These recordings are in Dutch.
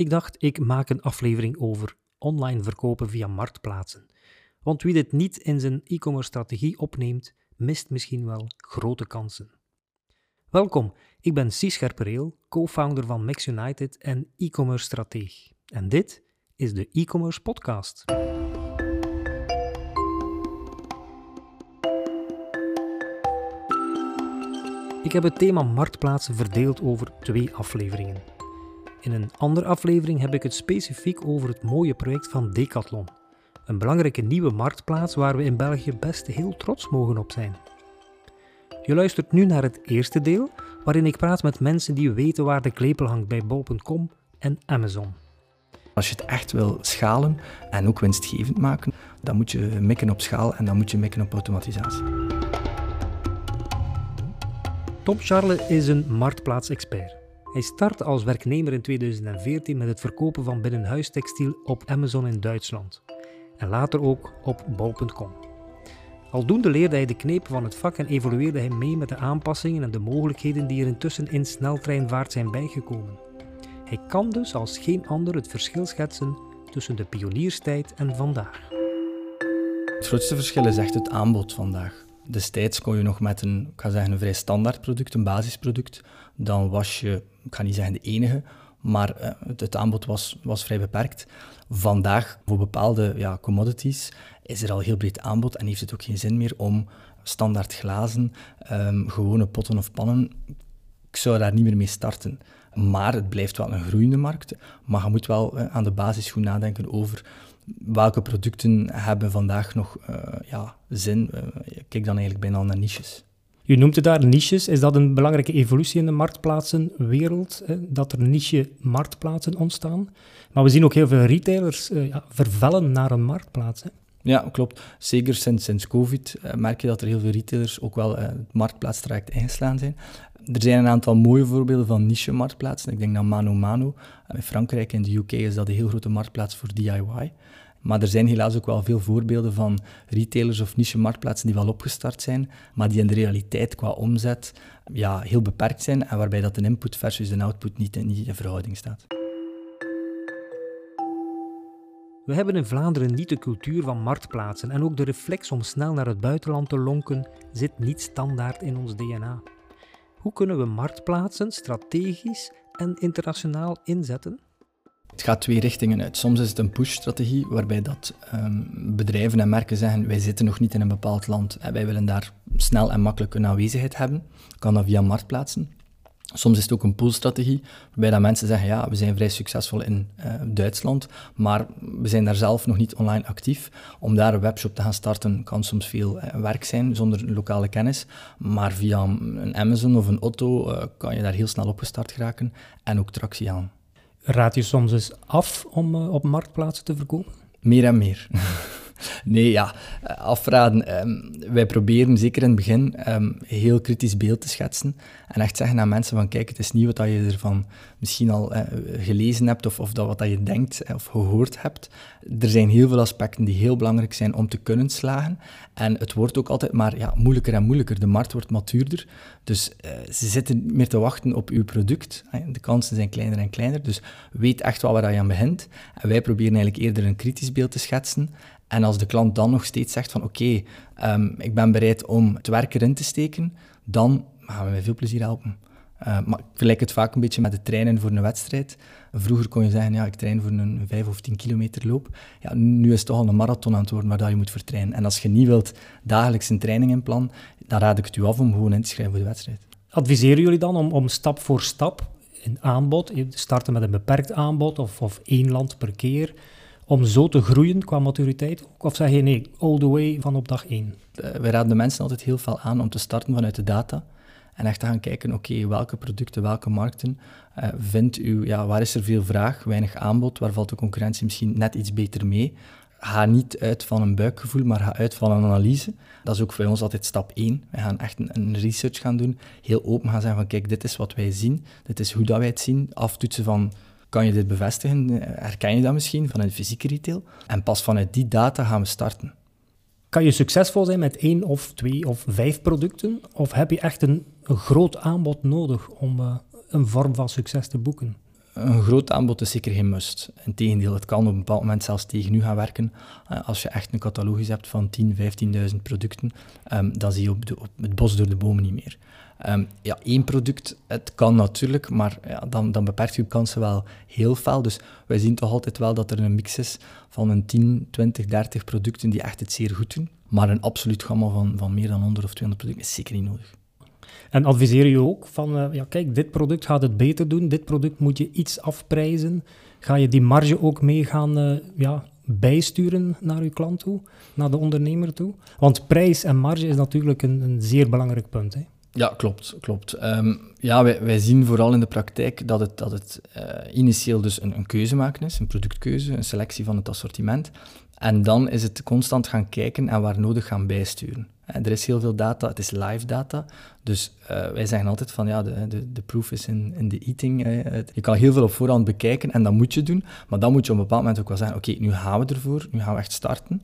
Ik dacht, ik maak een aflevering over online verkopen via marktplaatsen. Want wie dit niet in zijn e-commerce strategie opneemt, mist misschien wel grote kansen. Welkom, ik ben Cies Scherpereel, co-founder van Mix United en e-commerce strateeg. En dit is de e-commerce podcast. Ik heb het thema marktplaatsen verdeeld over twee afleveringen. In een andere aflevering heb ik het specifiek over het mooie project van Decathlon. Een belangrijke nieuwe marktplaats waar we in België best heel trots mogen op zijn. Je luistert nu naar het eerste deel, waarin ik praat met mensen die weten waar de klepel hangt bij bol.com en Amazon. Als je het echt wil schalen en ook winstgevend maken, dan moet je mikken op schaal en dan moet je mikken op automatisatie. Tom Charle is een marktplaatsexpert. Hij startte als werknemer in 2014 met het verkopen van binnenhuistextiel op Amazon in Duitsland en later ook op bol.com. Aldoende leerde hij de knepen van het vak en evolueerde hij mee met de aanpassingen en de mogelijkheden die er intussen in sneltreinvaart zijn bijgekomen. Hij kan dus als geen ander het verschil schetsen tussen de pionierstijd en vandaag. Het grootste verschil is echt het aanbod vandaag. Destijds kon je nog met een, ik ga zeggen, een vrij standaard product, een basisproduct, dan was je, ik ga niet zeggen de enige, maar uh, het, aanbod was, was vrij beperkt. Vandaag, voor bepaalde ja, commodities, is er al heel breed aanbod en heeft het ook geen zin meer om standaard glazen, um, gewone potten of pannen, ik zou daar niet meer mee starten. Maar het blijft wel een groeiende markt. Maar je moet wel uh, aan de basis goed nadenken over welke producten hebben vandaag nog uh, ja, zin. Uh, ik kijk dan eigenlijk bijna naar niches. U noemt het daar niches. Is dat een belangrijke evolutie in de marktplaatsenwereld? Hè? Dat er niche-marktplaatsen ontstaan? Maar we zien ook heel veel retailers uh, ja, vervellen naar een marktplaats. Hè? Ja, klopt. Zeker sinds, sinds COVID uh, merk je dat er heel veel retailers ook wel uh, het marktplaatstraject ingeslaan zijn. Er zijn een aantal mooie voorbeelden van niche-marktplaatsen. Ik denk aan Mano Mano. In Frankrijk en de UK is dat een heel grote marktplaats voor DIY. Maar er zijn helaas ook wel veel voorbeelden van retailers of niche-marktplaatsen die wel opgestart zijn, maar die in de realiteit qua omzet ja, heel beperkt zijn en waarbij dat de input versus de output niet in, niet in verhouding staat. We hebben in Vlaanderen niet de cultuur van marktplaatsen en ook de reflex om snel naar het buitenland te lonken zit niet standaard in ons DNA. Hoe kunnen we marktplaatsen strategisch en internationaal inzetten? Het gaat twee richtingen uit. Soms is het een push-strategie, waarbij dat um, bedrijven en merken zeggen, wij zitten nog niet in een bepaald land en wij willen daar snel en makkelijk een aanwezigheid hebben. Kan dat via marktplaatsen. Soms is het ook een poolstrategie, waarbij dat mensen zeggen, ja, we zijn vrij succesvol in uh, Duitsland, maar we zijn daar zelf nog niet online actief. Om daar een webshop te gaan starten kan soms veel uh, werk zijn, zonder lokale kennis. Maar via een Amazon of een Otto kan je daar heel snel opgestart geraken en ook tractie aan. Raad je soms eens af om op marktplaatsen te verkopen? Meer en meer. Nee, ja, afraden. Um, wij proberen zeker in het begin um, heel kritisch beeld te schetsen en echt zeggen aan mensen van kijk, het is niet wat je ervan misschien al uh, gelezen hebt of, of dat wat je denkt of gehoord hebt. Er zijn heel veel aspecten die heel belangrijk zijn om te kunnen slagen en het wordt ook altijd maar ja, moeilijker en moeilijker. De markt wordt matuurder, dus uh, ze zitten meer te wachten op uw product. De kansen zijn kleiner en kleiner, dus weet echt wel waar je aan begint. En wij proberen eigenlijk eerder een kritisch beeld te schetsen en als de klant dan nog steeds zegt van oké, um, ik ben bereid om het werk erin te steken, dan gaan we met veel plezier helpen. Uh, maar ik vergelijk het vaak een beetje met het trainen voor een wedstrijd. Vroeger kon je zeggen, ja, ik train voor een 5 of 10 kilometer loop. Ja, nu is het toch al een marathon aan het worden waar dat je moet vertrainen. En als je niet wilt dagelijks een training in plan, dan raad ik het u af om gewoon in te schrijven voor de wedstrijd. Adviseren jullie dan om, om stap voor stap een aanbod, starten met een beperkt aanbod of, of één land per keer, om zo te groeien qua maturiteit? Of zeg je nee, all the way van op dag één? Uh, wij raden de mensen altijd heel veel aan om te starten vanuit de data. En echt te gaan kijken, oké, welke producten, welke markten uh, vindt u, ja, waar is er veel vraag, weinig aanbod, waar valt de concurrentie misschien net iets beter mee? Ga niet uit van een buikgevoel, maar ga uit van een analyse. Dat is ook voor ons altijd stap 1. We gaan echt een, een, research gaan doen, heel open gaan zeggen van kijk, dit is wat wij zien, dit is hoe dat wij het zien, aftoetsen van kan je dit bevestigen? Herken je dat misschien vanuit fysieke retail? En pas vanuit die data gaan we starten. Kan je succesvol zijn met één of twee of vijf producten? Of heb je echt een, een groot aanbod nodig om uh, een vorm van succes te boeken? een groot aanbod is zeker geen must. Integendeel, het kan op een bepaald moment zelfs tegen u gaan werken. Uh, als je echt een catalogus hebt van 10, 15.000 producten, um, dan zie je op, de, op, het bos door de bomen niet meer. Um, ja, één product, het kan natuurlijk, maar ja, dan, dan beperkt je kansen wel heel veel. Dus wij zien toch altijd wel dat er een mix is van een 10, 20, 30 producten die echt het zeer goed doen. Maar een absoluut gamma van, van meer dan 100 of 200 producten is zeker niet nodig. En adviseer je ook van, uh, ja kijk, dit product gaat het beter doen, dit product moet je iets afprijzen. Ga je die marge ook mee gaan uh, ja, bijsturen naar je klant toe, naar de ondernemer toe? Want prijs en marge is natuurlijk een, een zeer belangrijk punt. Hè? Ja, klopt. klopt. Um, ja, wij, wij, zien vooral in de praktijk dat het, dat het uh, initieel dus een, een, keuze maken is, een productkeuze, een selectie van het assortiment. En dan is het constant gaan kijken en waar nodig gaan bijsturen. En er is heel veel data, het is live data. Dus uh, wij zeggen altijd van ja, de, de, de proof is in, in the eating. Je kan heel veel op voorhand bekijken en dat moet je doen. Maar dan moet je op een bepaald moment ook wel zeggen, oké, nu gaan we ervoor, nu gaan we echt starten.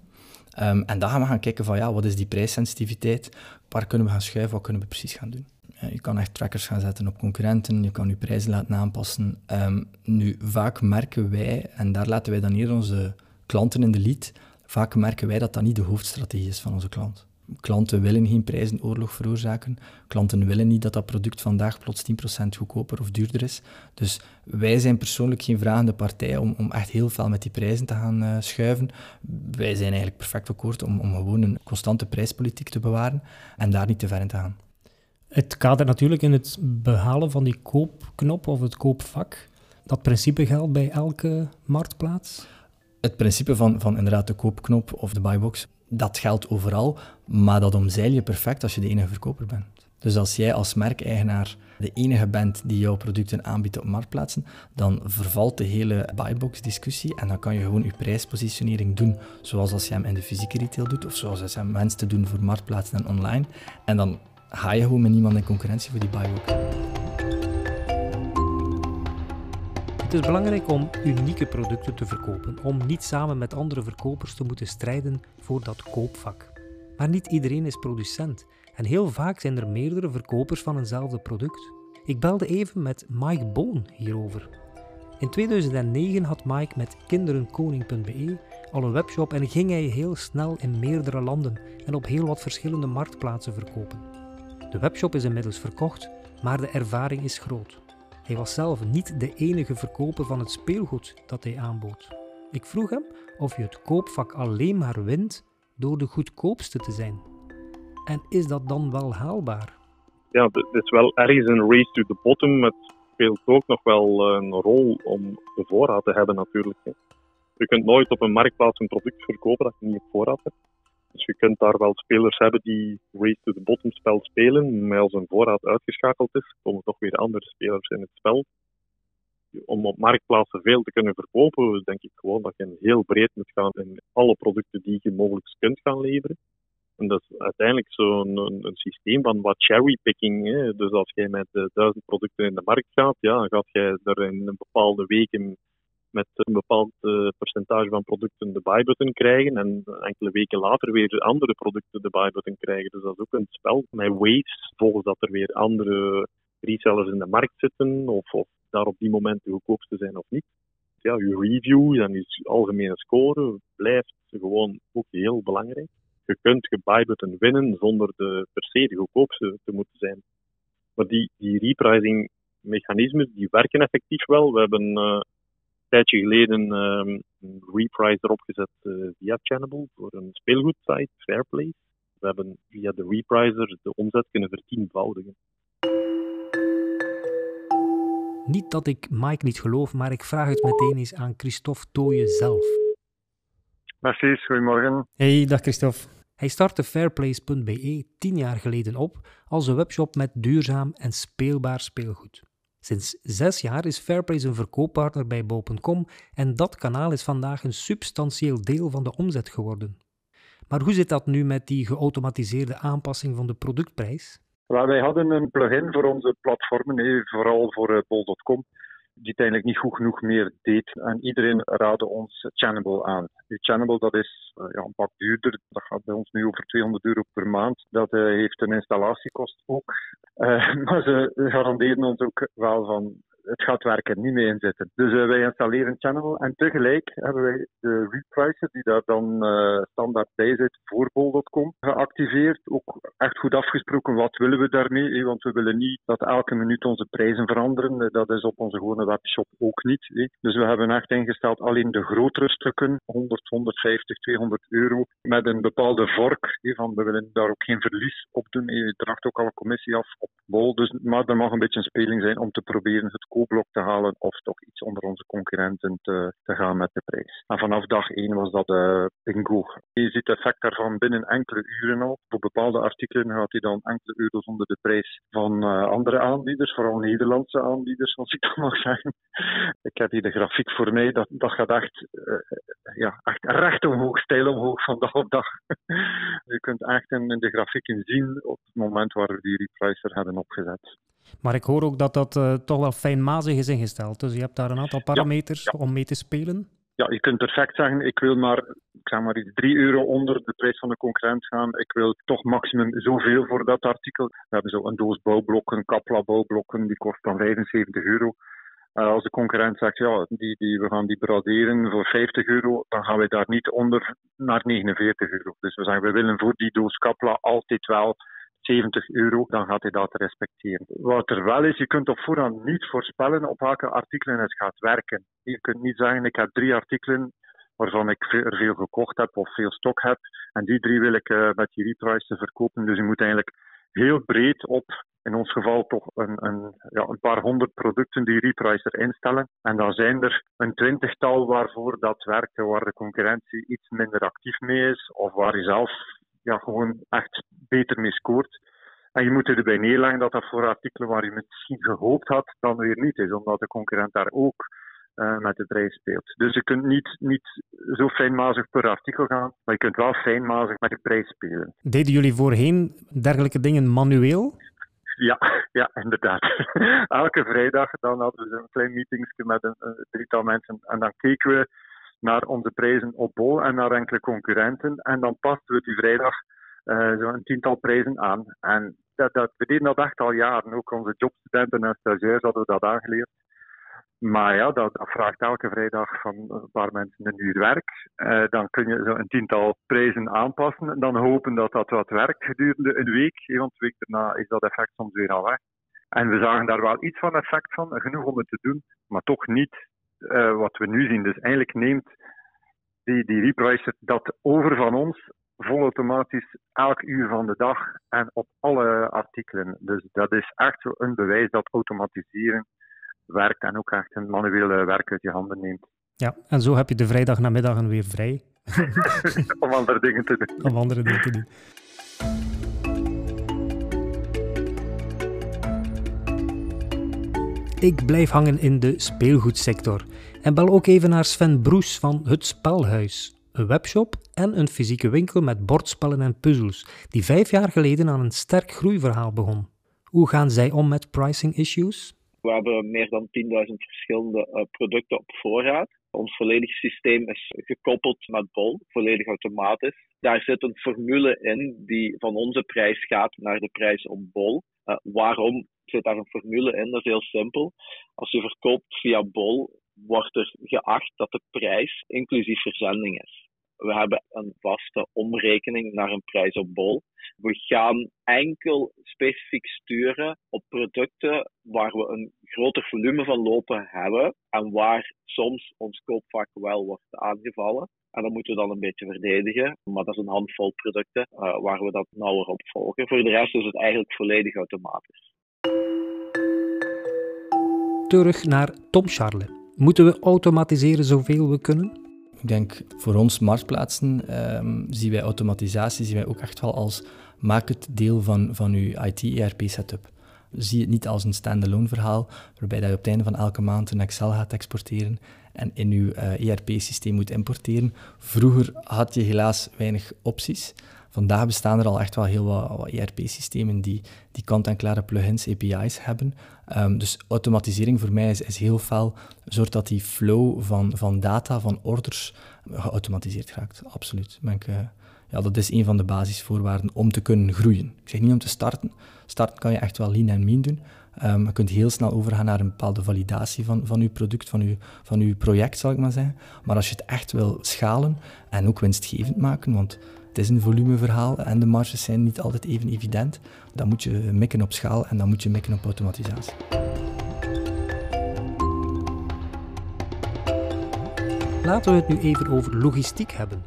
Um, en dan gaan we gaan kijken van ja, wat is die prijssensitiviteit? Waar kunnen we gaan schuiven? Wat kunnen we precies gaan doen? je kan echt trackers gaan zetten op concurrenten, je kan je prijzen laten aanpassen. Um, nu, vaak merken wij, en daar laten wij dan hier onze klanten in de lead, vaak merken wij dat dat niet de hoofdstrategie is van onze klant. Klanten willen geen prijzenoorlog veroorzaken. Klanten willen niet dat dat product vandaag plots 10% goedkoper of duurder is. Dus wij zijn persoonlijk geen vragende partij om, om echt heel veel met die prijzen te gaan uh, schuiven. Wij zijn eigenlijk perfect akkoord om, om gewoon een constante prijspolitiek te bewaren en daar niet te ver in te gaan. Het kadert natuurlijk in het behalen van die koopknop of het koopvak. Dat principe geldt bij elke marktplaats? Het principe van, van inderdaad de koopknop of de buybox dat geldt overal, maar dat omzeil je perfect als je de enige verkoper bent. Dus als jij als merkeigenaar de enige bent die jouw producten aanbiedt op marktplaatsen, dan vervalt de hele buybox-discussie en dan kan je gewoon je prijspositionering doen zoals als je hem in de fysieke retail doet of zoals als je hem wenst te doen voor marktplaatsen en online. En dan ga je gewoon met niemand in concurrentie voor die buybox. Het is belangrijk om unieke producten te verkopen, om niet samen met andere verkopers te moeten strijden voor dat koopvak. Maar niet iedereen is producent en heel vaak zijn er meerdere verkopers van eenzelfde product. Ik belde even met Mike Boon hierover. In 2009 had Mike met kinderenkoning.be al een webshop en ging hij heel snel in meerdere landen en op heel wat verschillende marktplaatsen verkopen. De webshop is inmiddels verkocht, maar de ervaring is groot. Hij was zelf niet de enige verkoper van het speelgoed dat hij aanbood. Ik vroeg hem of je het koopvak alleen maar wint door de goedkoopste te zijn. En is dat dan wel haalbaar? Ja, het is wel ergens een race to the bottom. Het speelt ook nog wel een rol om de voorraad te hebben natuurlijk. Je kunt nooit op een marktplaats een product verkopen dat je niet op voorraad hebt. Dus je kunt daar wel spelers hebben die race to the bottom spel spelen, maar als een voorraad uitgeschakeld is, komen toch weer andere spelers in het spel. Om op marktplaatsen veel te kunnen verkopen, denk ik gewoon dat je heel breed moet gaan in alle producten die je mogelijk kunt gaan leveren. En dat is uiteindelijk zo'n een, een, systeem van wat cherrypicking. Dus als jij met uh, duizend producten in de markt gaat, ja, dan gaat jij er in een bepaalde weken met een bepaald uh, percentage van producten de buy-button krijgen en enkele weken later weer andere producten de buy-button krijgen. Dus dat is ook een spel met waves, volgens dat er weer andere resellers in de markt zitten of, of daar op die moment de goedkoopste zijn of niet. Ja, je review en je algemene score blijft gewoon ook heel belangrijk. Je kunt je buy-button winnen zonder de, per se de goedkoopste te moeten zijn. Maar die, die repricing mechanismen die werken effectief wel. We hebben uh, tijdje geleden um, een reprice erop gezet uh, via Channable voor een speelgoedsite, Fairplay. We hebben via de repriser de omzet kunnen vertienvoudigen. Niet dat ik Mike niet geloof, maar ik vraag het meteen eens aan Christophe Tooyen zelf. Merci, goedemorgen. Hey, dag Christophe. Hij startte Fairplace.be tien jaar geleden op als een webshop met duurzaam en speelbaar speelgoed. Sinds zes jaar is Fairplace een verkooppartner bij Bol.com en dat kanaal is vandaag een substantieel deel van de omzet geworden. Maar hoe zit dat nu met die geautomatiseerde aanpassing van de productprijs? wij hadden een plugin voor onze platformen, vooral voor eh, Bol.com die het eigenlijk niet goed genoeg meer deed. En iedereen raadde ons Channable aan. Nu, Channable dat is uh, ja, een pak duurder. Dat gaat bij ons nu over 200 euro per maand. Dat uh, heeft een installatiekost ook. Uh, maar ze garanderen ons ook wel van het gaat werken, niet mee inzetten. Dus uh, wij installeren Channel en tegelijk hebben wij de repricer die daar dan uh, standaard bij zit voor bol.com geactiveerd. Ook echt goed afgesproken wat willen we daarmee, want we willen niet dat elke minuut onze prijzen veranderen. Dat is op onze gewone webshop ook niet. Dus we hebben echt ingesteld alleen de grotere stukken, 100, 150, 200 euro, met een bepaalde vork. Van, we willen daar ook geen verlies op doen. Je draagt ook al een commissie af op bol. Dus, maar er mag een beetje een speling zijn om te proberen het koopblok te halen of toch iets onder onze concurrenten te, te gaan met de prijs. En vanaf dag 1 was dat uh, bingo. Je ziet het effect daarvan binnen enkele uren al. Voor bepaalde artikelen gaat hij dan enkele euro's onder de prijs van uh, andere aanbieders, vooral Nederlandse aanbieders, als ik dat mag zeggen. Ik heb hier de grafiek voor mij, dat, dat gaat echt, uh, ja, echt recht omhoog, stijl omhoog van dag op dag. Je kunt echt in, in de grafieken zien op het moment waar we die repricer hebben opgezet. Maar ik hoor ook dat dat uh, toch wel fijnmazig is ingesteld. Dus je hebt daar een aantal parameters ja, ja. om mee te spelen. Ja, je kunt perfect zeggen, ik wil maar, ik zeg maar iets 3 euro onder de prijs van de concurrent gaan. Ik wil toch maximum zoveel voor dat artikel. We hebben zo een doos bouwblokken, Kapla bouwblokken, die kost dan 75 euro. Uh, als de concurrent zegt, ja, die, die, we gaan die braderen voor 50 euro, dan gaan we daar niet onder naar 49 euro. Dus we zeggen, we willen voor die doos Kapla altijd wel 70 euro, dan gaat hij dat respecteren. Wat er wel is, je kunt op voorhand niet voorspellen op welke artikelen het gaat werken. Je kunt niet zeggen, ik heb drie artikelen waarvan ik er veel gekocht heb of veel stok heb, en die drie wil ik uh, met die reprice verkopen. Dus je moet eigenlijk heel breed op in ons geval toch een, een, ja, een paar honderd producten die repricer instellen. En dan zijn er een twintigtal waarvoor dat werkt, waar de concurrentie iets minder actief mee is, of waar je zelf ja, gewoon echt beter mee scoort. En je moet erbij neerleggen dat dat voor artikelen waar je misschien gehoopt had, dan weer niet is, omdat de concurrent daar ook uh, met de prijs speelt. Dus je kunt niet, niet zo fijnmazig per artikel gaan, maar je kunt wel fijnmazig met de prijs spelen. Deden jullie voorheen dergelijke dingen manueel? Ja, ja, inderdaad. Elke vrijdag dan hadden we een klein meetingsje met een, een drietal mensen en dan keken we naar onze prijzen op bol en naar enkele concurrenten. En dan pasten we die vrijdag uh, zo'n tiental prijzen aan. En dat, dat, we deden dat echt al jaren. Ook onze jobstudenten en stagiairs hadden we dat aangeleerd. Maar ja, dat, vraagt elke vrijdag van een paar mensen een uur werk. Uh, dan kun je zo een tiental prijzen aanpassen. En dan hopen dat dat wat werkt gedurende een week. Want een week daarna is dat effect soms weer al weg. En we zagen daar wel iets van effect van, genoeg om het te doen, maar toch niet uh, wat we nu zien. Dus eigenlijk neemt die, die repricer dat over van ons volautomatisch elk uur van de dag en op alle artikelen. Dus dat is echt zo een bewijs dat automatiseren werkt en ook echt een manuele werk uit je handen neemt. Ja, en zo heb je de vrijdagnamiddagen weer vrij. Om andere dingen te doen. Om andere dingen te doen. Ik blijf hangen in de speelgoedsector en bel ook even naar Sven Broes van Het Spelhuis. Een webshop en een fysieke winkel met bordspellen en puzzels, die vijf jaar geleden aan een sterk groeiverhaal begon. Hoe gaan zij om met pricing issues? We hebben meer dan 10.000 verschillende uh, producten op voorraad. Ons volledige systeem is gekoppeld met Bol, volledig automatisch. Daar zit een formule in die van onze prijs gaat naar de prijs op Bol. Uh, waarom zit daar een formule in? Dat is heel simpel. Als je verkoopt via Bol, wordt er geacht dat de prijs inclusief verzending is. We hebben een vaste omrekening naar een prijs op bol. We gaan enkel specifiek sturen op producten waar we een groter volume van lopen hebben en waar soms ons koopvak wel wordt aangevallen. En dat moeten we dan een beetje verdedigen. Maar dat is een handvol producten uh, waar we dat nauwer op volgen. Voor de rest is het eigenlijk volledig automatisch. Terug naar Tom Charle. Moeten we automatiseren zoveel we kunnen? Ik denk voor ons marktplaatsen um, zien wij automatisatie zien wij ook echt wel als maak het deel van, van uw IT-ERP-setup. Zie het niet als een standalone verhaal, waarbij je op het einde van elke maand een Excel gaat exporteren en in uh, ERP-systeem moet importeren. Vroeger had je helaas weinig opties. Vandaag bestaan er al echt wel heel wat, wat ERP-systemen die, die kant-en-klare plugins, API's hebben. Um, dus automatisering voor mij is, is heel fel, zorgt dat die flow van, van data, van orders, geautomatiseerd raakt. Absoluut. Ik, uh, ja, dat is een van de basisvoorwaarden om te kunnen groeien. Ik zeg niet om te starten. Starten kan je echt wel lean en mean doen, Um, je kunt heel snel overgaan naar een bepaalde validatie van, van je product, van je, van uw project, zal ik maar zeggen. Maar als je het echt wil schalen en ook winstgevend maken, want het is een volumeverhaal en de marges zijn niet altijd even evident, dan moet je mikken op schaal en dan moet je mikken op automatisatie. Laten we het nu even over logistiek hebben.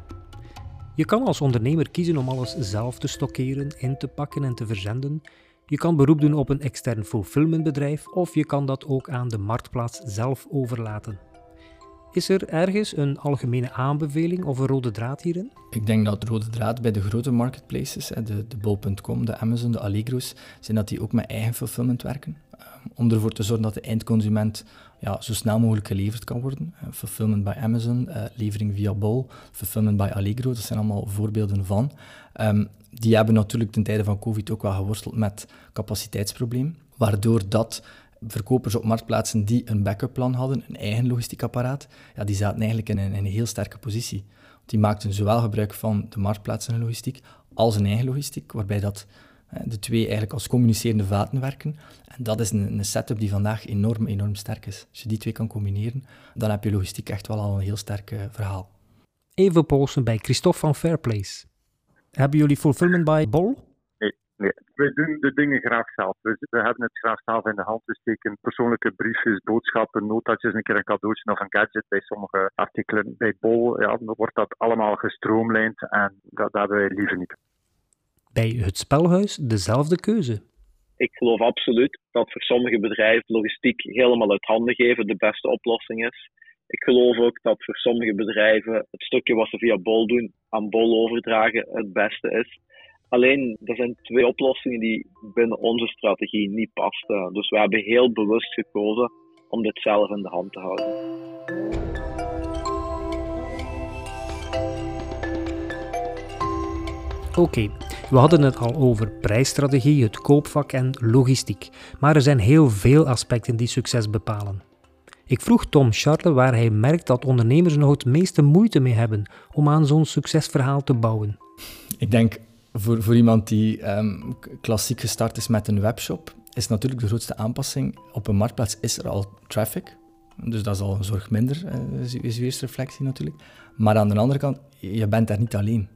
Je kan als ondernemer kiezen om alles zelf te stockeren, in te pakken en te verzenden. Je kan beroep doen op een extern fulfillmentbedrijf of je kan dat ook aan de marktplaats zelf overlaten. Is er ergens een algemene aanbeveling of een rode draad hierin? Ik denk dat de rode draad bij de grote marketplaces, de, de Bol.com, de Amazon, de Allegro's, zijn dat die ook met eigen fulfillment werken. Ehm, om ervoor te zorgen dat de eindconsument ja, zo snel mogelijk geleverd kan worden. Uh, fulfillment bij Amazon, uh, levering via Bol, fulfillment bij Allegro, dat zijn allemaal voorbeelden van. Um, die hebben natuurlijk ten tijde van COVID ook wel geworsteld met capaciteitsprobleem, waardoor dat verkopers op marktplaatsen die een backup plan hadden, een eigen logistiek apparaat, ja, die zaten eigenlijk in een, een heel sterke positie. Die maakten zowel gebruik van de marktplaatsen logistiek als een eigen logistiek, waarbij dat de twee eigenlijk als communicerende vaten werken. En dat is een, een, setup die vandaag enorm, enorm sterk is. Als je die twee kan combineren, dan heb je logistiek echt wel al een heel sterk uh, verhaal. Even polsen bij Christophe van Fairplace. Hebben jullie fulfillment by Bol? Nee. We doen de dingen graag zelf. We, we, hebben het graag zelf in de hand. We steken persoonlijke briefjes, boodschappen, notaatjes, een keer een cadeautje of een gadget bij sommige artikelen. Bij Bol ja, wordt dat allemaal gestroomlijnd en dat, dat hebben wij liever niet bij het spelhuis dezelfde keuze? Ik geloof absoluut dat voor sommige bedrijven logistiek helemaal uit handen geven de beste oplossing is. Ik geloof ook dat voor sommige bedrijven het stukje wat ze via Bol doen aan Bol overdragen het beste is. Alleen, er zijn twee oplossingen die binnen onze strategie niet pasten. Dus we hebben heel bewust gekozen om dit zelf in de hand te houden. Oké, we hadden het al over prijsstrategie, het koopvak en logistiek. Maar er zijn heel veel aspecten die succes bepalen. Ik vroeg Tom Charles waar hij merkt dat ondernemers nog het meeste moeite mee hebben om aan zo'n succesverhaal te bouwen. Ik denk voor, voor iemand die um, klassiek gestart is met een webshop, is natuurlijk de grootste aanpassing. Op een marktplaats is er al traffic. Dus dat is al een zorg minder, uh, is eerste reflectie natuurlijk. Maar aan de andere kant, je bent daar niet alleen.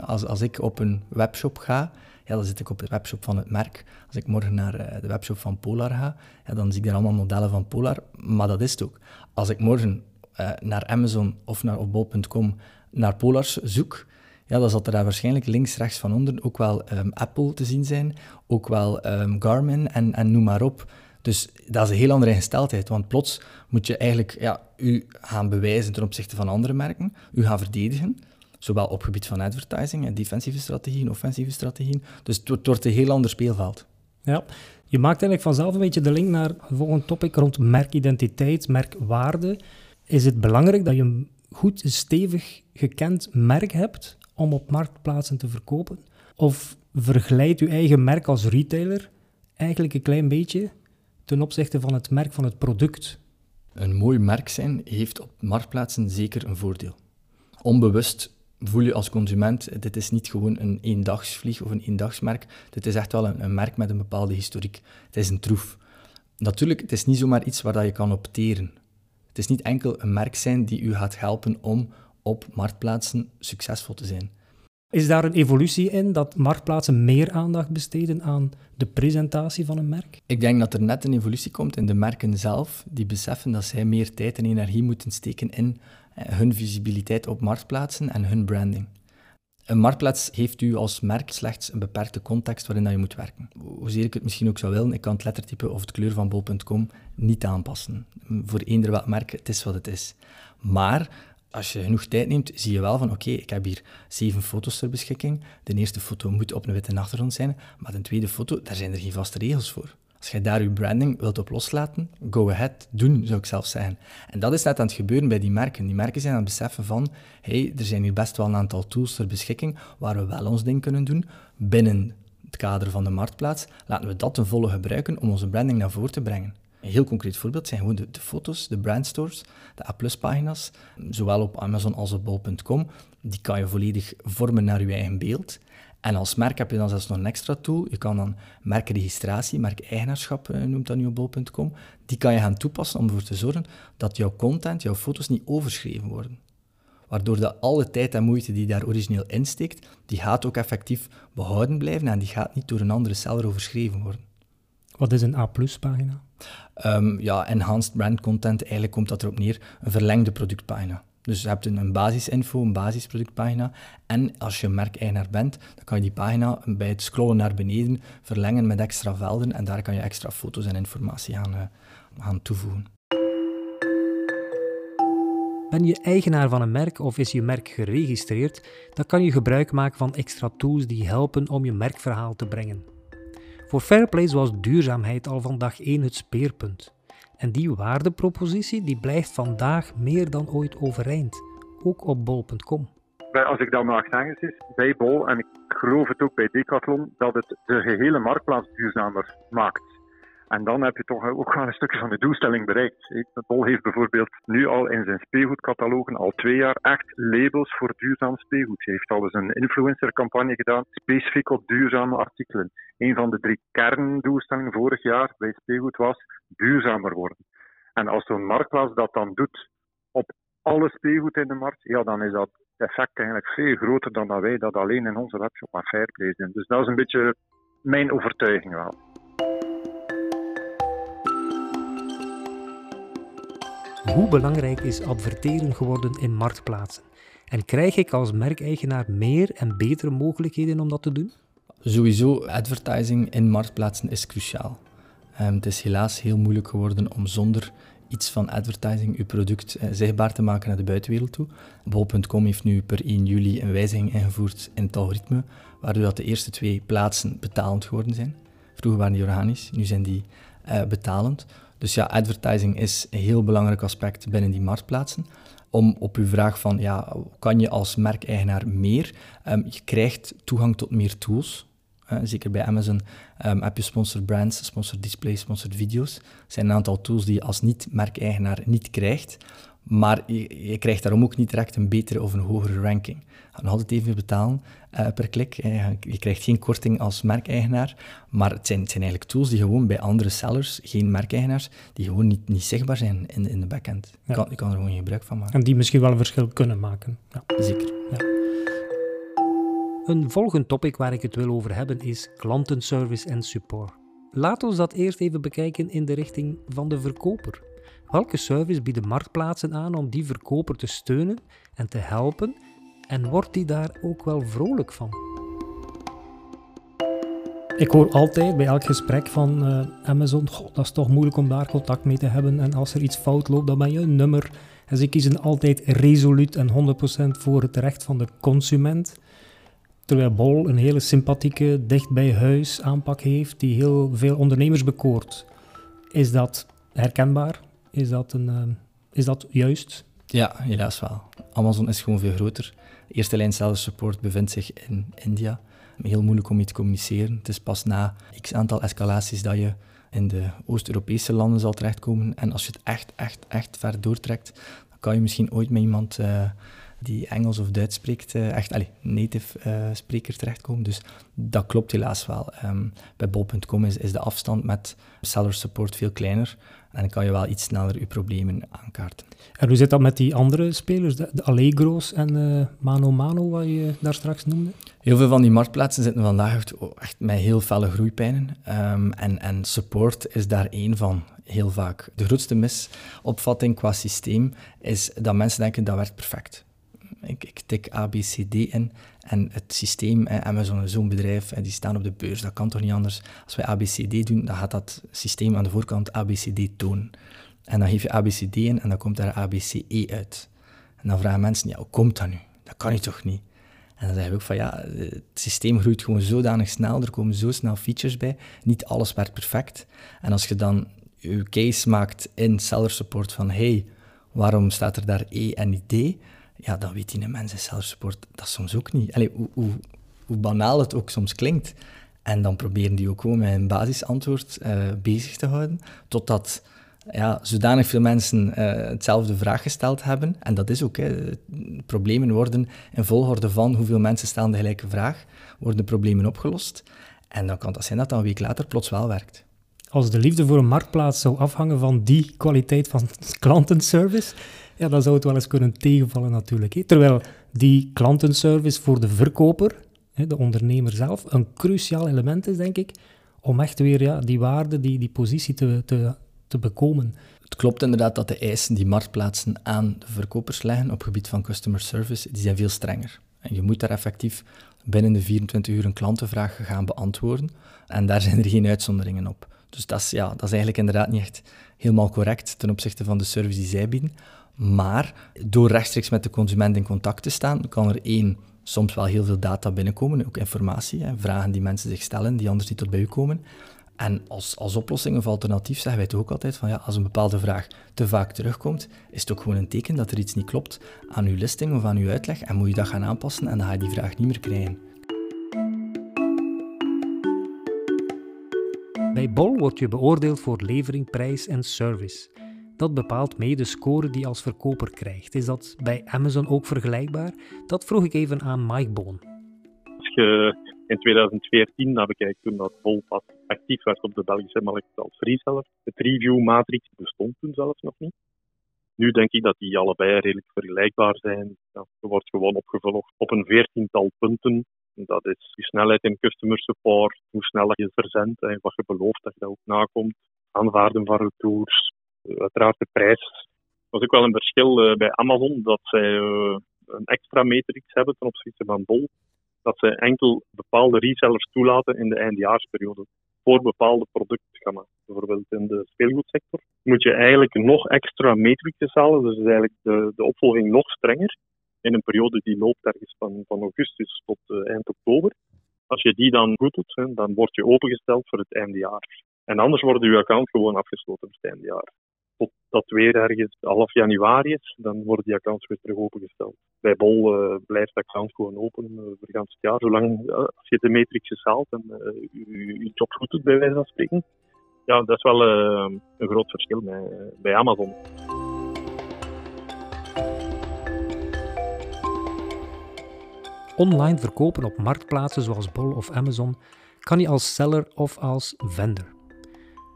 Als, als ik op een webshop ga, ja, dan zit ik op de webshop van het merk. Als ik morgen naar eh, de webshop van Polar ga, ja, dan zie ik daar allemaal modellen van Polar. Maar dat is het ook. Als ik morgen uh, naar Amazon of naar bol.com naar Polars zoek, ja, dan zal er daar waarschijnlijk links, rechts van onder ook wel um, Apple te zien zijn, ook wel um, Garmin en, en noem maar op. Dus dat is een heel andere ingesteldheid, want plots moet je eigenlijk ja, u gaan bewijzen ten opzichte van andere merken, u gaan verdedigen. Zowel op gebied van advertising en defensieve strategieën, offensieve strategieën. Dus het wordt een heel ander speelveld. Ja, je maakt eigenlijk vanzelf een beetje de link naar het volgende topic rond merkidentiteit, merkwaarde. Is het belangrijk dat je een goed, stevig gekend merk hebt om op marktplaatsen te verkopen? Of vergelijkt je eigen merk als retailer eigenlijk een klein beetje ten opzichte van het merk van het product? Een mooi merk zijn heeft op marktplaatsen zeker een voordeel. Onbewust voel je als consument, dit is niet gewoon een eendagsvlieg of een eendagsmerk. Dit is echt wel een, een, merk met een bepaalde historiek. Het is een troef. Natuurlijk, het is niet zomaar iets waar dat je kan opteren. Het is niet enkel een merk zijn die u gaat helpen om op marktplaatsen succesvol te zijn. Is daar een evolutie in dat marktplaatsen meer aandacht besteden aan de presentatie van een merk? Ik denk dat er net een evolutie komt in de merken zelf, die beseffen dat zij meer tijd en energie moeten steken in eh, hun visibiliteit op marktplaatsen en hun branding. Een marktplaats heeft u als merk slechts een beperkte context waarin dat je moet werken. Hoezeer ik het misschien ook zou willen, ik kan het lettertype of het kleur van bol.com niet aanpassen. Voor eender welk merk, het is wat het is. Maar als je genoeg tijd neemt, zie je wel van oké, ik heb hier zeven foto's ter beschikking. De eerste foto moet op een witte achtergrond zijn, maar de tweede foto, daar zijn er geen vaste regels voor. Als je daar je branding wilt op loslaten, go ahead, doen zou ik zelf zeggen. En dat is net aan het gebeuren bij die merken. Die merken zijn aan het beseffen van, hey, er zijn hier best wel een aantal tools ter beschikking waar we wel ons ding kunnen doen binnen het kader van de marktplaats. Laten we dat ten volle gebruiken om onze branding naar voren te brengen. Een heel concreet voorbeeld zijn gewoon de, de foto's, de brandstores, de A-pagina's, zowel op Amazon als op bol.com. Die kan je volledig vormen naar je eigen beeld. En als merk heb je dan zelfs nog een extra tool. Je kan dan merkregistratie, merkeigenaarschap uh, noemt dat nu op bol.com. Die kan je gaan toepassen om ervoor te zorgen dat jouw content, jouw foto's niet overschreven worden. Waardoor dat alle tijd en moeite die daar origineel insteekt, die gaat ook effectief behouden blijven en die gaat niet door een andere seller overschreven worden. Wat is een A-pagina? Um, ja, enhanced brand content, eigenlijk komt dat erop neer, een verlengde productpagina. Dus je hebt een basisinfo, een basisproductpagina. En als je merkeigenaar bent, dan kan je die pagina bij het scrollen naar beneden verlengen met extra velden. En daar kan je extra foto's en informatie aan, uh, aan toevoegen. Ben je eigenaar van een merk of is je merk geregistreerd, dan kan je gebruik maken van extra tools die helpen om je merkverhaal te brengen. Voor Fairplay was duurzaamheid al van dag 1 het speerpunt. En die waardepropositie die blijft vandaag meer dan ooit overeind, ook op bol.com. Als ik dat mag zeggen, bij Bol, en ik geloof het ook bij Decathlon, dat het de gehele marktplaats duurzamer maakt. En dan heb je toch ook wel een stukje van de doelstelling bereikt. Bol heeft bijvoorbeeld nu al in zijn speelgoedcatalogen al twee jaar echt labels voor duurzaam speelgoed. Hij heeft al eens een influencercampagne gedaan, specifiek op duurzame artikelen. Een van de drie kerndoelstellingen vorig jaar bij speelgoed was duurzamer worden. En als zo'n marktplaats dat dan doet op alle speelgoed in de markt, ja, dan is dat effect eigenlijk veel groter dan dat wij dat alleen in onze webshop aan Fairplay doen. Dus dat is een beetje mijn overtuiging wel. Hoe belangrijk is adverteren geworden in marktplaatsen? En krijg ik als merkeigenaar meer en betere mogelijkheden om dat te doen? Sowieso, advertising in marktplaatsen is cruciaal. Um, het is helaas heel moeilijk geworden om zonder iets van advertising uw product eh, zichtbaar te maken naar de buitenwereld toe. Bol.com heeft nu per 1 juli een wijziging ingevoerd in het algoritme, waardoor dat de eerste twee plaatsen betalend geworden zijn. Vroeger waren die organisch, nu zijn die uh, betalend. Dus ja, advertising is een heel belangrijk aspect binnen die marktplaatsen. Om op uw vraag van, ja, kan je als merkeigenaar meer? Um, je krijgt toegang tot meer tools. Uh, zeker bij Amazon um, heb je sponsored brands, sponsored displays, sponsored video's. Er zijn een aantal tools die je als niet-merkeigenaar niet krijgt. Maar je, krijgt daarom ook niet direct een betere of een hogere ranking. Gaat nog altijd even betalen uh, per klik. Je krijgt geen korting als merkeigenaar. Maar het zijn, het zijn eigenlijk tools die gewoon bij andere sellers, geen merkeigenaars, die gewoon niet, niet zichtbaar zijn in, in de backend. Je, kan, je kan er gewoon gebruik van maken. En die misschien wel een verschil kunnen maken. Ja. Zeker. Ja. Een volgend topic waar ik het wil over hebben is klantenservice en support. Laten we dat eerst even bekijken in de richting van de verkoper. Welke service bieden marktplaatsen aan om die verkoper te steunen en te helpen? En wordt die daar ook wel vrolijk van? Ik hoor altijd bij elk gesprek van uh, Amazon, dat is toch moeilijk om daar contact mee te hebben. En als er iets fout loopt, dan ben je een nummer. En ze kiezen altijd resoluut en 100% voor het recht van de consument. Terwijl Bol een hele sympathieke, dicht bij huis aanpak heeft, die heel veel ondernemers bekoort. Is dat herkenbaar? Is dat, een, uh, is dat juist? Ja, helaas wel. Amazon is gewoon veel groter. Eerste lijn sales support bevindt zich in India. Heel moeilijk om mee te communiceren. Het is pas na x aantal escalaties dat je in de Oost-Europese landen zal terechtkomen. En als je het echt, echt, echt ver doortrekt, dan kan je misschien ooit met iemand uh, die Engels of Duits spreekt, uh, echt allez, native uh, spreker terechtkomen. Dus dat klopt helaas wel. Um, bij bol.com is, is de afstand met seller support veel kleiner. En dan kan je wel iets sneller je problemen aankaarten. En hoe zit dat met die andere spelers, de, Allegro's en uh, Mano Mano, wat je daar straks noemde? Heel veel van die marktplaatsen zitten vandaag echt, echt met heel felle groeipijnen. Um, en, en support is daar één van, heel vaak. De grootste misopvatting qua systeem is dat mensen denken dat werkt perfect. Ik, ik tik ABCD in en het systeem, Amazon is zo'n bedrijf, die staan op de beurs, dat kan toch niet anders. Als wij ABCD doen, dan gaat dat systeem aan de voorkant ABCD tonen. En dan geef je ABCD in en dan komt daar ABCE uit. En dan vragen mensen, ja, hoe komt dat nu? Dat kan je toch niet? En dan zeg je ook van, ja, het systeem groeit gewoon zodanig snel, er komen zo snel features bij, niet alles werkt perfect. En als je dan je case maakt in seller support van, hey, waarom staat er daar E en niet D? Ja, dan weet die mensen zelfsport dat soms ook niet. Allee, hoe, hoe, banaal het ook soms klinkt. En dan proberen die ook gewoon met een basisantwoord uh, bezig te houden, totdat ja, zodanig veel mensen uh, hetzelfde vraag gesteld hebben. En dat is ook, hè, problemen worden in volgorde van hoeveel mensen stellen de gelijke vraag, worden problemen opgelost. En dan kan dat zijn dat dat een week later plots wel werkt. Als de liefde voor een marktplaats zou afhangen van die kwaliteit van klantenservice, ja, dan zou het wel eens kunnen tegenvallen natuurlijk. Hè. Terwijl die klantenservice voor de verkoper, hè, de ondernemer zelf, een cruciaal element is, denk ik, om echt weer ja, die waarde, die, die positie te, te, te bekomen. Het klopt inderdaad dat de eisen die marktplaatsen aan de verkopers leggen op gebied van customer service, die zijn veel strenger. En je moet daar effectief binnen de 24 uur een klantenvraag gaan beantwoorden. En daar zijn er geen uitzonderingen op. Dus dat is, ja, dat is eigenlijk inderdaad niet echt helemaal correct ten opzichte van de service die zij bieden. Maar door rechtstreeks met de consument in contact te staan, kan er één, soms wel heel veel data binnenkomen, ook informatie, hè, vragen die mensen zich stellen, die anders niet tot bij u komen. En als, als oplossing of alternatief zeggen wij toch ook altijd van ja, als een bepaalde vraag te vaak terugkomt, is het ook gewoon een teken dat er iets niet klopt aan uw listing of aan uw uitleg en moet je dat gaan aanpassen en dan ga je die vraag niet meer krijgen. Bij Bol word je beoordeeld voor levering, prijs en service. Dat bepaalt mee de score die je als verkoper krijgt. Is dat bij Amazon ook vergelijkbaar? Dat vroeg ik even aan Mike Boon. Als je in 2014 naar bekijkt, toen dat Bol pas actief werd op de Belgische markt als reseller, het review-matrix bestond toen zelfs nog niet. Nu denk ik dat die allebei redelijk vergelijkbaar zijn. Ja, er wordt gewoon opgevolgd op een veertiental punten dat is je snelheid in customer support, hoe snel je verzendt en wat je belooft dat je dat ook nakomt. Aanvaarden van retours, uiteraard de prijs. Is ook wel een verschil eh, bij Amazon, dat zij eh, een extra matrix hebben ten opzichte van Bol. Dat zij enkel bepaalde resellers toelaten in de eindejaarsperiode voor bepaalde productgamma. Bijvoorbeeld in de speelgoedsector moet je eigenlijk nog extra matrices halen, dus is eigenlijk de, de opvolging nog strenger in een periode die loopt ergens van, van augustus tot uh, eind oktober. Als je die dan goed doet, dan word je opengesteld voor het eindejaar. En anders wordt je account gewoon afgesloten voor het eindejaar. Tot dat weer ergens half januari is, dan worden die accounts weer terug opengesteld. Bij Bol uh, blijft de account gewoon open uh, voor het jaar. Zolang als je de matrixes haalt en je, je job goed doet, bij wijze van spreken. Ja, dat is wel een groot verschil bij, bij Amazon. online verkopen op marktplaatsen zoals Bol of Amazon kan je als seller of als vendor.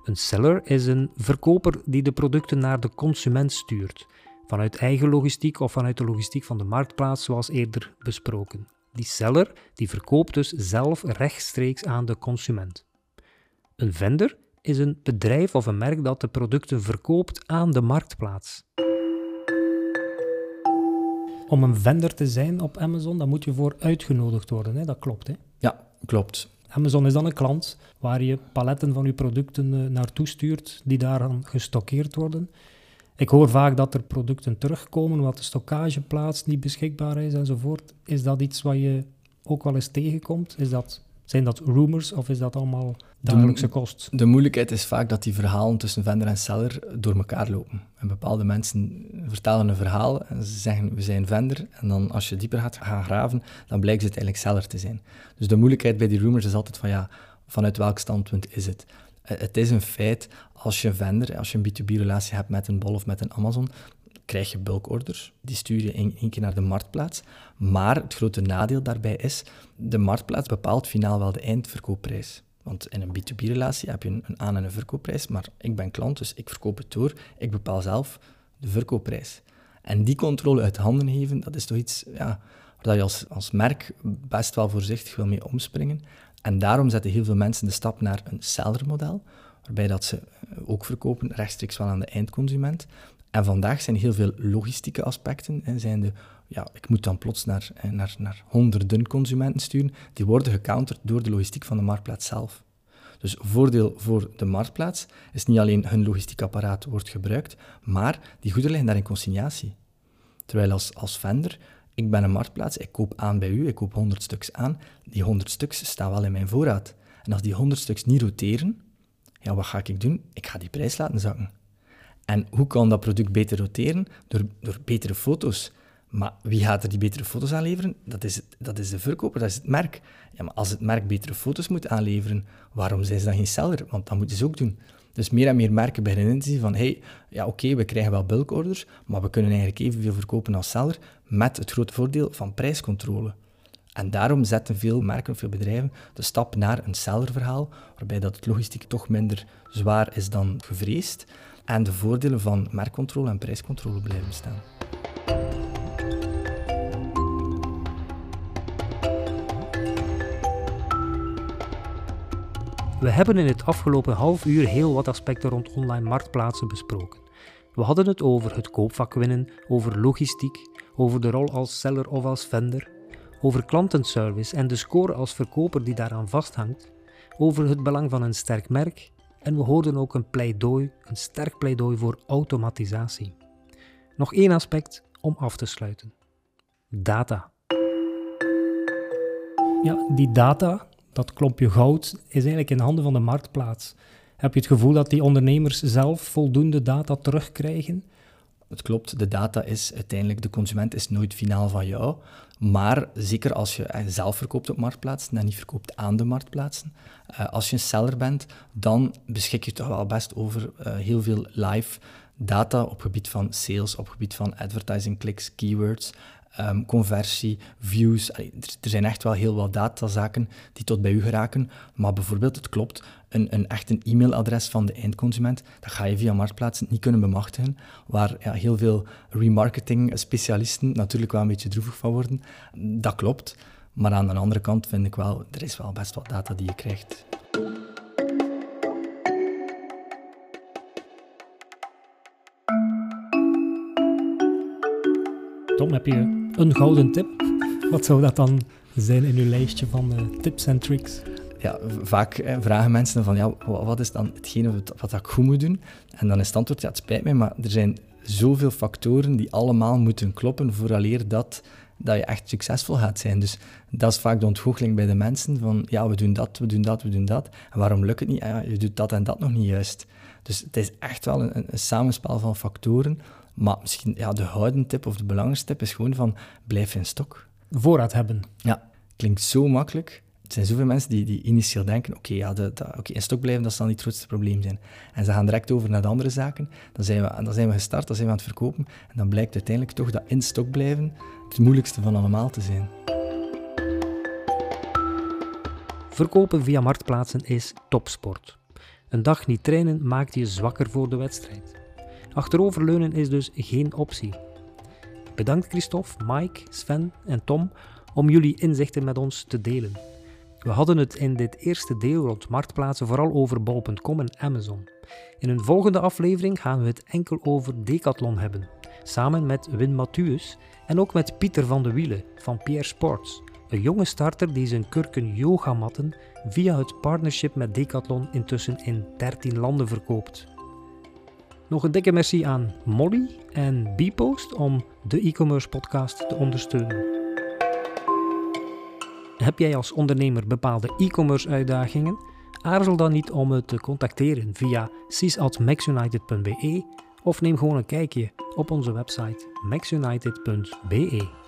Een seller is een verkoper die de producten naar de consument stuurt, vanuit eigen logistiek of vanuit de logistiek van de marktplaats, zoals eerder besproken. Die seller die verkoopt dus zelf rechtstreeks aan de consument. Een vendor is een bedrijf of een merk dat de producten verkoopt aan de marktplaats om een vendor te zijn op Amazon, dan moet je voor uitgenodigd worden. Hè? Dat klopt, hè? Ja, klopt. Amazon is dan een klant waar je paletten van je producten uh, naartoe stuurt, die daaraan gestockeerd worden. Ik hoor vaak dat er producten terugkomen, wat de stockageplaats niet beschikbaar is enzovoort. Is dat iets wat je ook wel eens tegenkomt? Is dat zijn dat rumors of is dat allemaal dagelijkse kost? De moeilijkheid is vaak dat die verhalen tussen vendor en seller door elkaar lopen. En bepaalde mensen vertellen een verhaal en ze zeggen we zijn vendor. En dan als je dieper gaat gaan graven, dan blijkt het eigenlijk seller te zijn. Dus de moeilijkheid bij die rumors is altijd van ja, vanuit welk standpunt is het? Eh, het is een feit, als je een vendor, als je een B2B-relatie hebt met een Bol of met een Amazon, krijg je bulkorders. Die stuur je één keer naar de marktplaats. Maar het grote nadeel daarbij is, de marktplaats bepaalt finaal wel de eindverkoopprijs. Want in een B2B-relatie heb je een aan- en een verkoopprijs, maar ik ben klant, dus ik verkoop het door. Ik bepaal zelf de verkoopprijs. En die controle uit handen geven, dat is toch iets ja, waar je als, als merk best wel voorzichtig wil mee omspringen. En daarom zetten heel veel mensen de stap naar een sellermodel, waarbij dat ze ook verkopen rechtstreeks wel aan de eindconsument. En vandaag zijn heel veel logistieke aspecten. Hè, zijn de, ja, ik moet dan plots naar, naar, naar honderden consumenten sturen. Die worden gecounterd door de logistiek van de marktplaats zelf. Dus voordeel voor de marktplaats is niet alleen hun logistiek apparaat wordt gebruikt, maar die goederen liggen daar in consignatie. Terwijl als, als vendor, ik ben een marktplaats, ik koop aan bij u, ik koop 100 stuks aan. Die 100 stuks staan wel in mijn voorraad. En als die 100 stuks niet roteren, ja, wat ga ik doen? Ik ga die prijs laten zakken. En hoe kan dat product beter roteren? Door, door betere foto's. Maar wie gaat er die betere foto's aanleveren? Dat is, dat is de verkoper, dat is het merk. Ja, maar als het merk betere foto's moet aanleveren, waarom zijn ze dan geen seller? Want dat moeten ze ook doen. Dus meer en meer merken beginnen te zien van, hey, ja oké, we krijgen wel bulkorders, maar we kunnen eigenlijk evenveel verkopen als seller, met het grote voordeel van prijscontrole. En daarom zetten veel merken veel bedrijven de stap naar een sellerverhaal, waarbij dat het logistiek toch minder zwaar is dan gevreesd, en de voordelen van merkcontrole en prijscontrole blijven staan. We hebben in het afgelopen half uur heel wat aspecten rond online marktplaatsen besproken. We hadden het over het koopvak winnen, over logistiek, over de rol als seller of als vendor, over klantenservice en de score als verkoper die daaraan vasthangt, over het belang van een sterk merk en we hoorden ook een pleidooi, een sterk pleidooi voor automatisatie. Nog één aspect om af te sluiten. Data. Ja, die data, dat klompje goud, is eigenlijk in handen van de marktplaats. Heb je het gevoel dat die ondernemers zelf voldoende data terugkrijgen? Het klopt, de data is uiteindelijk, de consument is nooit finaal van jou. Maar zeker als je zelf verkoopt op marktplaatsen en niet verkoopt aan de marktplaatsen, uh, als je een seller bent, dan beschik je toch wel best over uh, heel veel live data op gebied van sales, op gebied van advertising clicks, keywords, um, conversie, views. er, er, zijn echt wel heel wat datazaken die tot bij u geraken. Maar bijvoorbeeld, het klopt, een, een echt een e-mailadres van de eindconsument, dat ga je via Marktplaats niet kunnen bemachtigen, waar ja, heel veel remarketing-specialisten natuurlijk wel een beetje droevig van worden. Dat klopt. Maar aan de andere kant vind ik wel, er is wel best wat data die je krijgt. Tom, heb je een gouden tip. Wat zou dat dan zijn in uw lijstje van uh, tips en tricks? Ja, vaak eh, vragen mensen van, ja, wat is dan hetgene wat, wat ik goed moet doen? En dan is het antwoord, ja, het spijt mij, maar er zijn zoveel factoren die allemaal moeten kloppen vooraleer dat, dat je echt succesvol gaat zijn. Dus dat is vaak de ontgoocheling bij de mensen van, ja, we doen dat, we doen dat, we doen dat. En waarom lukt het niet? Ja, je doet dat en dat nog niet juist. Dus het is echt wel een, een samenspel van factoren maar misschien ja, de houden tip of de belangrijkste tip is gewoon van blijf in stok. Voorraad hebben. Ja, klinkt zo makkelijk. Er zijn zoveel mensen die, die initieel denken, oké, ja, de, in stok blijven, dat zal niet het grootste probleem zijn. En ze gaan direct over naar de andere zaken. Dan zijn, we, dan zijn we gestart, dan zijn we aan het verkopen. En dan blijkt uiteindelijk toch dat in stok blijven het moeilijkste van allemaal te zijn. Verkopen via marktplaatsen is topsport. Een dag niet trainen maakt je zwakker voor de wedstrijd. Achteroverleunen is dus geen optie. Bedankt Christophe, Mike, Sven en Tom om jullie inzichten met ons te delen. We hadden het in dit eerste deel rond marktplaatsen vooral over bol.com en Amazon. In een volgende aflevering gaan we het enkel over Decathlon hebben, samen met Win Mathieuus en ook met Pieter van de Wielen van Pierre Sports, een jonge starter die zijn kurken yogamatten via het partnership met Decathlon intussen in 13 landen verkoopt. Nog een dikke merci aan Molly en Bpost om de e-commerce podcast te ondersteunen. Heb jij als ondernemer bepaalde e-commerce uitdagingen? Aarzel dan niet om me te contacteren via cis.maxunited.be of neem gewoon een kijkje op onze website maxunited.be.